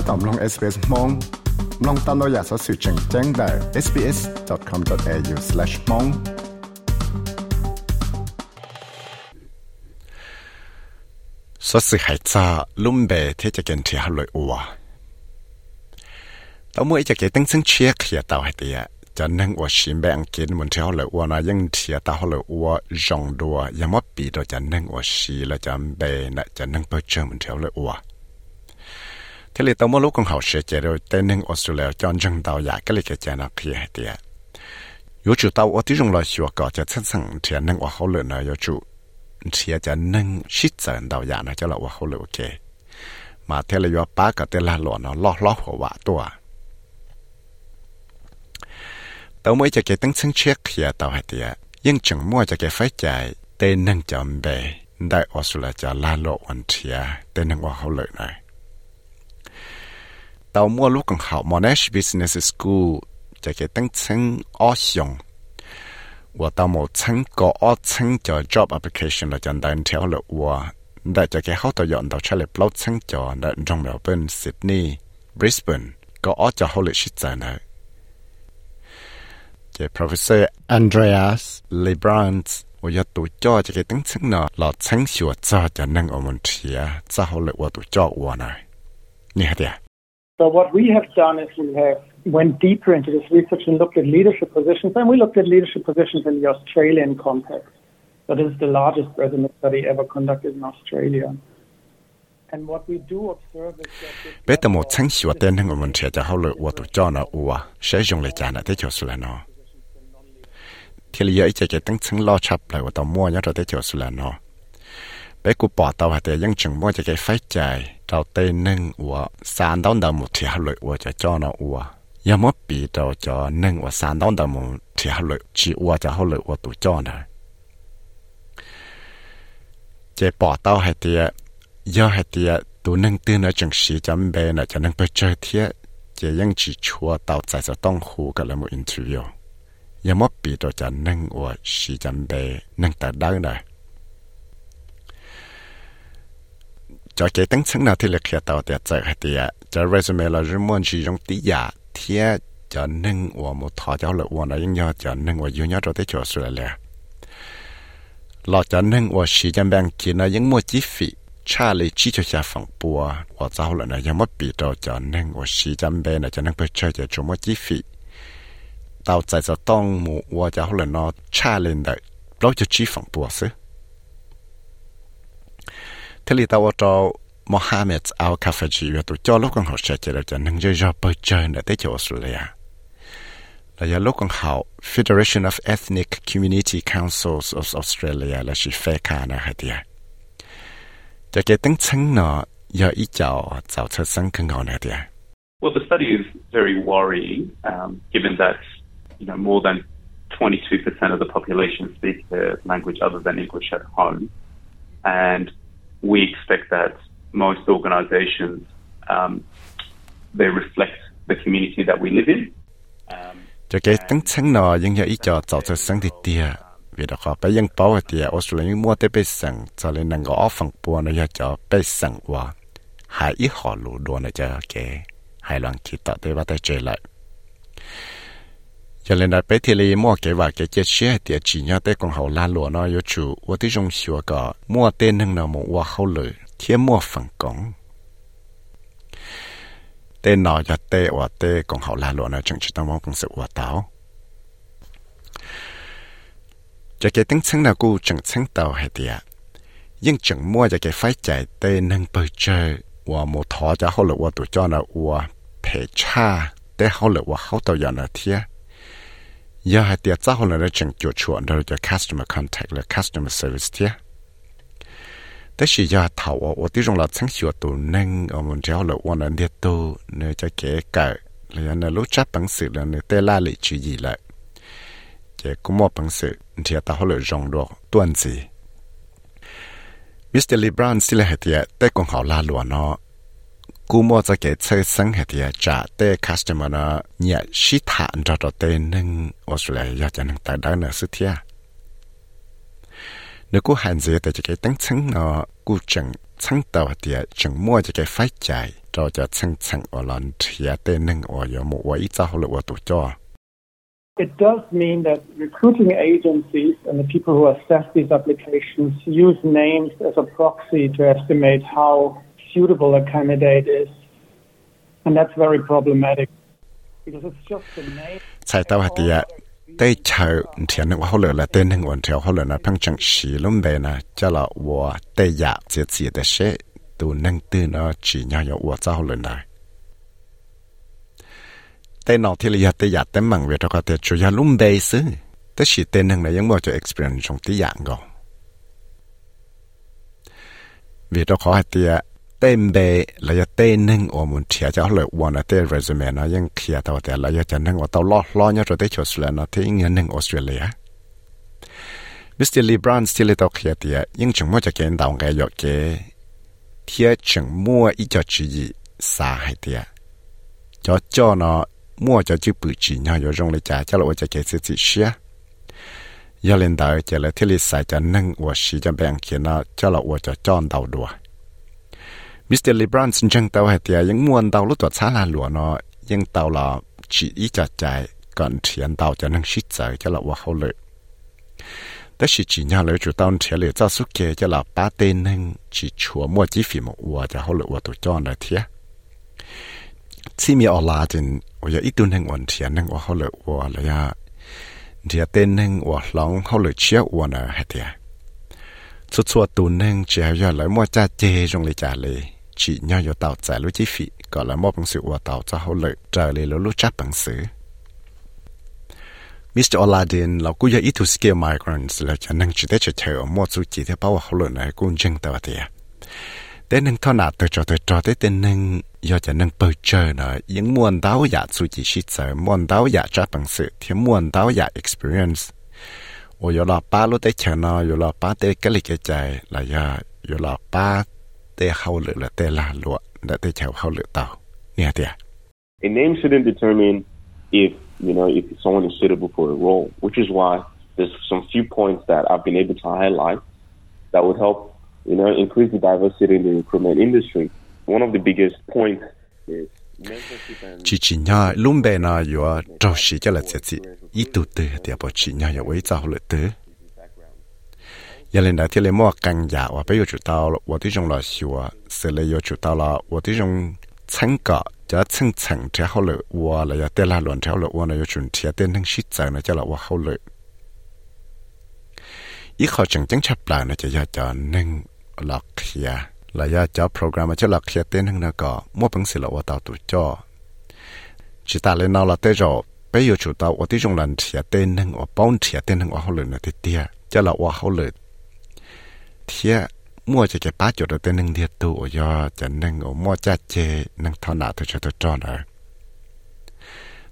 ถ้าตอมลง SBS มองลองตามเราอยากสอสื่อแจ้งแจ้งได้ sbs.com.au/mong สสื่อหายจาลุ่มเบที่จะเกินที่ฮัลโหลอัวตัวมวยจะเกิดตั้งซึ่งเชียร์เคลียร์ตัวให้เดียจะนั่งว่าชิมแบงกินมันที่ฮัลโหลอัวนะยังเทียตัวฮัลโหลอัวจงดัวยังไม่ปีตัวจะนั่งว่าชีแล้วจะเบนะจะนั่งเปิดเจอมันที่ฮัลโหลอัวที่เลยตัวมวยลูกของเขาเสียใจเราแต่นั่งออ cái lì tao mỗi lúc con học sẽ chạy rồi, tên nên Australia cho anh dân tàu giả. Cái lì cái chạy nó kia hết tiệt yếu chủ ở tí dùng lời sửa cỏ chạy sẵn sàng thì anh nâng ở hậu lửa thì chạy nâng shit sẵn tàu giả nó cho là ở hậu lửa mà thế là yếu ba cái tên là lọ nó lo lo hồ vạ tua mới chạy cái tăng sân chiếc kia tàu hết tiệt nhưng chẳng mua chạy cái phải chạy. Tên nâng chậm về đại Australia cho la lộ anh thì tên nâng ở hậu này tao mua lúc còn học Monash Business School cho cái tăng sinh ở 我到某层个二层叫 job application 了，讲单条了我，但就给好多人到出来不层叫那中苗本 Sydney Brisbane 个二叫好了是在那。这 Professor Andreas Lebrans 我要读教这个等层呢，老层学早就能我们提啊，早好了我读教我呢，你看的。 So what we have done is we have went deeper into this research and looked at leadership positions, and we looked at leadership positions in the Australian context. So this is the largest resume study ever conducted in Australia. And bé tao một sáng sửa tên hàng mình sẽ cho hậu lực của tụi cho nó ua sẽ dùng lại trả nó tới cho sự là nó thì lý ý cái tăng sáng lo chập lại của tao mua nhớ rồi tới cho sự là nó bé cụ bỏ tao hạt để dân chừng mua cho cái phải chạy đầu tê nâng của sàn đón đầu một thì hà lợi của cho cho nó của ya mất bị đầu cho nâng của sàn đón đầu một thì hà lợi chỉ của cho hà lợi của tụ cho này chế bỏ tao hai tiệt do hai tiệt tụ nâng tư nó chẳng sĩ chấm bê nó cho nâng bê chơi thiết chế ยัง chỉ chua tao tại sao tông hù cả là một interview ya mất bị đầu cho nâng của sĩ chấm bê nâng tại đó này cho cái tính sáng nào thì lực hiện tạo để chạy hay thì cho resume là rất muốn sử dụng tí giả thì cho nên và một thọ cháu là và này nhau cho nên và yêu nhau cho tới chỗ sửa là lo cho nên và sử dụng bằng chỉ là những một chi phí cha lấy chỉ cho nhà phòng bùa và cháu là này mất bị đâu cho nên và sử dụng bên là cho nên phải chơi cho chúng một chi phí tao chạy cho tông mù và cháu là nó cha lên đấy lo cho chi phòng bùa xứ ทะเลตะวันตกมหาเมตเอาคาเฟจีอยู่ตัวจอลูกของเขาเชื่อใจเราจะนึ่งเยอะๆไปเจอในเตจออสเตรเลียและยาลูกของเขา Federation of Ethnic Community Councils of Australia และชิเฟคานะฮะเดียจะเกิดตั้งชั้นเนาะยาอีเจ้าเจ้าเธอสังกังเอานะเดีย Well, the study is very worrying, um, given that you know more than 22% of the population speak a language other than English at home, and we expect that most organizations, um, they reflect the community that we live in. cho cái tăng ý cho tạo cho sáng thì tia. Vì đó họ bây giờ bảo thì Australia mua tới bây giờ cho nên năng có phần bùa nó cho bây giờ và hai ít họ lù đùa cho cái hai lần khi tạo tới bắt tay lại cho nên là bé thì lấy mua cái và cái chết xe thì chỉ nhớ tới con hậu la lúa nó yếu chủ và tới trong xua cả mua tên hưng nào một hoa hậu lử thiên mua phẳng công tên nó cho tê và tê, con hậu la lúa nó chẳng chỉ tao mong công sự và táo. Cho cái tính sáng nào cũng chẳng sáng tàu hay tiệt nhưng chẳng mua cho cái phải chạy tên nâng bơi chơi và một thọ cho hậu lử và tụi cho nó và phê cha, tê hậu lử và hậu tàu giờ nó thiệt giờ hai tiệt xã hội là chừng chuột chuột rồi cho customer contact là customer service thế thế thì giờ thảo ở ở tiếng là sáng sửa tụ nâng ở một chỗ là quan anh điệt tu nơi cho kể cả là nó lúc chắc bằng sự là nơi tê la lị chữ gì lại chỉ cũng một bằng sự thì ta họ là rong đồ tuần gì Mr. Lebron xin là hệ tiệt, tới còn họ la lùa nó, กูมัวจะเกิดเชื่อสังเหตุจะเต้คัสเตอร์มันเนี่ยชิตาอันจะเต้นึงออสเตรเลียจะนึงแต่ดังเนสุเทียนึกูหันเสียแต่จะเกิดตั้งชั้นเนาะกูจังชั้นตัวเดียจังมัวจะเกิดไฟใจเราจะชั้นชั้นออลันเทียเต้นึงออยมัวอีจ้าหรือว่าตัวจ้อ It does mean that recruiting agencies and the people who assess these applications use names as a proxy to estimate how suitable a candidate is. And that's very problematic because it's just the name. Sai tao hati ya tei chao thian ne ho le la ten heng on theo ho le na phang chang shi lum be na cha la wo te ya che chi de she tu nang tư nó chỉ nhau yo wo cha ho na. Tei no thi li ya ya te mang ve to ka te chu ya lum be su. Te shi ten heng na yang mo cho experience trong ti ya dạ vì đó khó hạt tiệt ต็มเดลยเต้นนึงอมุนเทียจะเลยวันเต้เรซูเมนะยังเขียตัวแต่ลยจะนึงว่าตัวล้อล้อเนี่ยจะได้ชดเชยนะที่เงินนึงออสเตรเลียมิสเตอร์ลีบรันสติเลตัวเขียเตียยังจึงมั่วจะเกณฑ์ดาวไงยกเกเทียจึงมั่วอีจอจีสาให้เตียจอจอเนาะมั่วจะจื้อปืจีเนาะอยู่ตรงเลยจ้าจะเราจะเกณฑ์สิเชียยาเล่นดาวเจอเลยที่ลิสายจะนึงว่าสีจะแบ่งเขียนเนาะจะเราจะจ้อนดาวดัว Mr. LeBron xin chăng tàu hạt tiền những muôn tàu lúc tuột xá là lụa nó. Nhưng tàu là chỉ ý trả chạy còn thiện tàu cho năng xích giờ, cho là hoa hậu lợi. Đó chỉ chỉ nhau lợi chủ tàu thiện lợi cho xuất kia cho là ba tên năng. Chỉ chùa mua chi phí một hoa cho hậu lợi hoa tổ cho nó thiệt chỉ mi ở là trên ở ít tuần năng ổn thiện năng hoa hậu lợi hoa là ya thiệt tên năng hoa lòng hậu lợi chia hoa nó hạt tiền chút chút tuần năng chỉ hay là mua cha chê trong lời trả lời chỉ nhau yêu tàu trả lũ chi phí gọi là một bằng sự của tàu cho hậu lợi trở lại lũ lũ chấp bằng sự Mr. Oladin là cú yêu ít thu skill migrants là cho nâng chỉ để cho theo mua số chỉ để bảo hậu lợi này cũng chân tàu thì à nâng năng thọ nạt từ cho từ cho tới tên nâng, do cho nâng bơi chơi nữa những muôn đáo giả su chỉ shit sợ muôn đáo giả chấp bằng sự thì muôn đáo giả experience 我有老爸，我得钱呢，有老爸得给力个仔，来呀，有老爸 แต่เขาเหลือแต่ละลวดแต่ชาวเขาเหลือเต่าเนี่ยเดีย A name shouldn't determine if you know if someone is suitable for a role, which is why there's some few points that I've been able to highlight that would help you know increase the diversity in the recruitment industry. One of the biggest points is chỉ chỉ nhà lúc bé nào yo trâu sĩ cho là chết gì, ít tụt tê thì bỏ chỉ nhà yo với cháu lợi tê. giờ lên đó thì lấy mua càng giả và bây giờ chủ tao là 我这种老师啊，是来有主到了我这种成果就层层之后了，我了要带拉乱之后了，我呢要准贴点能实在呢，叫了我好了。อีขอจังจังชับปลานะจะอยากจะนึ่งหลอกเคลียแล้วอยากจะโปรแกรมจะหลอกเคลียเต้นนึงนะก็มั่วปังสิละว่าตาตัวจ่อจิตาเลยนอละเตจอไปอยู่จุดตาว่าที่จงรันเทียเต้นนึงว่าป้อนเทียเต้นนึงว่าเขาเลยนะทีเดียจะละว่าเขาเลย เทียมั่วจะแกป้าจุดเต้นนึงเดียตัวยอจะนึงว่ามั่วจะเจนึงเท่าหนาตัวจะตัวจ่อนะ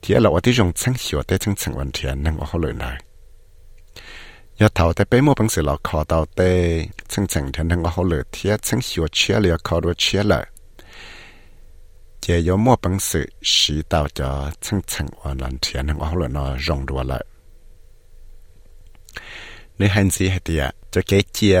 เทียละว่าที่จงชังหัวเต้ชังชังวันเทียนึงว่าเขาเลยนะ ya thảo tại bé mua bằng sự là khó đào tê chân chân thân thân họ lựa thiết chân hiểu chia lựa khó đua chia lợ chỉ có mua bằng sự sĩ đào cho chân chân và lần thiên thân họ lựa nó rong đua lợ nếu hành gì hết thì cho cái chia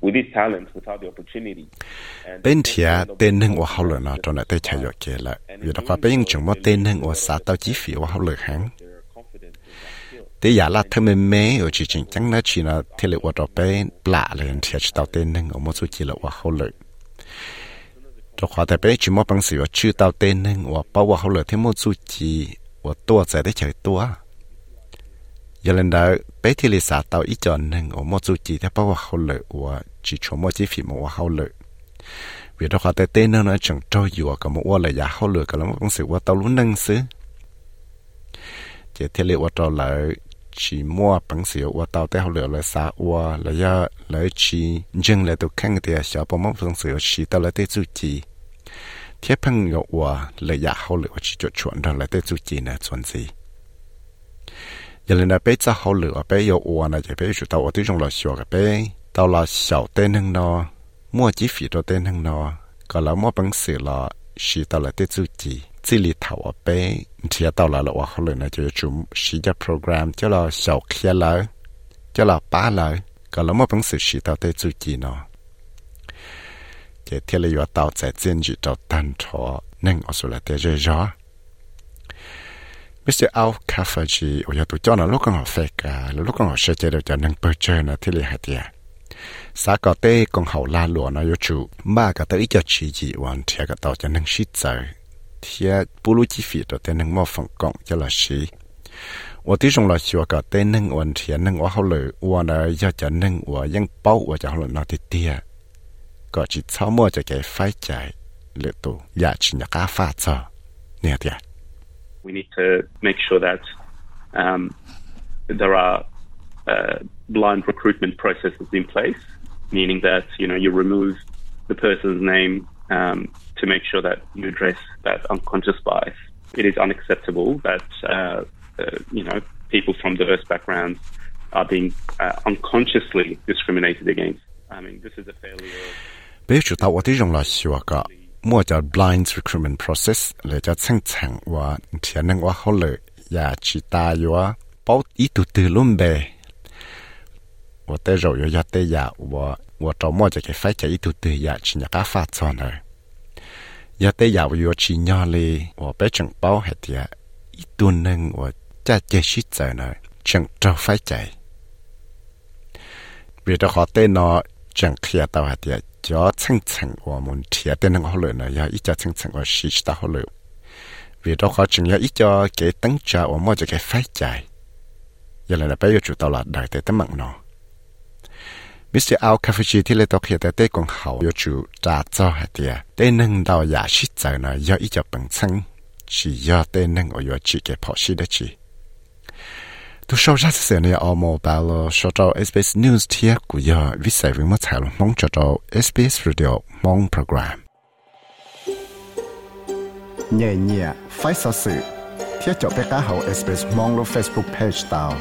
with this talent without the opportunity. And bên thia tên nâng của họ lựa nó trong tới chạy dọc kia lại vì đó qua bên chúng mà tên nâng của xã tao chỉ phí của họ lựa hắn thế giả là thơm mê mê ở chỉ chính chẳng nó chỉ là thế lựa của đó bên lạ lên thì chỉ tao tên nâng ở một số chỉ là của họ lựa cho khó tại bên chỉ mà bằng sự chưa tao tên nâng của bao của họ lựa thêm một số chỉ của tua sẽ để chạy tua giờ lên đó bé thì lì xả tàu ít chọn nên ở một số chỉ theo bao hậu họ và chỉ cho một chỉ phí một hậu họ vì đó họ tới tên nó chẳng cho dù cả một qua là giá hậu lựa cả lắm cũng bằng sự của tao luôn nâng xứ. Chỉ thế liệu qua tàu lại chỉ mua bằng sự qua tàu tới hậu lựa là xả qua là do lấy chỉ dừng lại tụ khăn thì sẽ bao mất bằng sự chỉ tàu lấy tới chủ chỉ thế phân ngộ qua là giá hậu lựa chỉ cho chuẩn rồi lấy tới chủ chỉ là chuẩn gì giờ lên là bé cho họ lựa bé yêu và là chỉ bé chủ tàu ở tí trong là sửa cái bé tàu là 小 tên hơn nó mua chỉ phí cho tên hơn nó còn là mua bằng sự là chỉ tàu lấy tế chỉ chỉ lý thảo ở bé thì là là họ lên này cho chúng sử dụng program. Cho là sáu cho là ba là bằng sự sử tao tới chủ nó cái thiết lý tao tại trên chỉ tao tan thọ nên ở số là rồi Mr. Al Kafaji ở nhà tụi cho nó lúc con họ phê cả lúc con họ sẽ chơi được cho nâng bơ chơi nó thì lì hạt tiền xã có tê con hậu la lụa nó yêu chủ mà cả tới cho chỉ gì hoàn thiệt cả tàu cho nâng shit giờ thiệt bù lú chi phí rồi tên nâng mò phẳng cộng cho là xí và tí dùng là chùa cả tên nâng hoàn thiệt nâng hoa hậu lử hoàn là do cho nâng hoàn dân bao hoàn cho hậu nó thì tia có chỉ sau mua cho cái phái chạy lệ tu giả chỉ nhà cá pha chờ nè thiệt We need to make sure that um, there are uh, blind recruitment processes in place, meaning that you know you remove the person's name um, to make sure that you address that unconscious bias. It is unacceptable that uh, uh, you know people from diverse backgrounds are being uh, unconsciously discriminated against. I mean, this is a failure. 比如到我哋用来 มั่วจะ blind recruitment process เลยจะช่างช่างว่าเทียนึงว่าเขาเลยอย่าชิตาอยู่ว่าป๊ออีตุตือลุ่มเบว่าเตเราอยู่ยาเตยาว่าว่าจะมั่วจะเก็บไฟจะอีตุตือยาชินยากาฟาจอนเลยยาเตยาอยู่ชิญาเลยว่าไปจังเป้าเหตุยาอีตุนึงว่าจะเจชิจเลยจังจะไฟใจเวลาขอเตนอจังเคลียตาวเหตุ cho chăng chăng của mình thiệt tên năng họ lựa nó ya ít cho chăng chăng của sĩ ta họ lựa vì đó có chừng ya ít cho cái tăng trả của mọi cho cái phải chạy giờ là bây giờ chủ tàu là đại tế tấm mạng nó Mr. Al Kafuji thì lấy tóc hiện tại tế còn hậu yêu chủ trả cho hạt địa tế nâng đào giả sĩ chạy này ya ít cho bằng chăng chỉ ya tế nâng ở yêu chỉ cái phỏ sĩ đó chỉ tu sau ra sẽ này ở mô bà lo sau trâu SBS News thia của giờ viết sai với mất thải mong cho đó SBS Radio mong program. Nhẹ nhẹ phải sao sự thiết cho bé cá hậu SBS mong lo Facebook page tao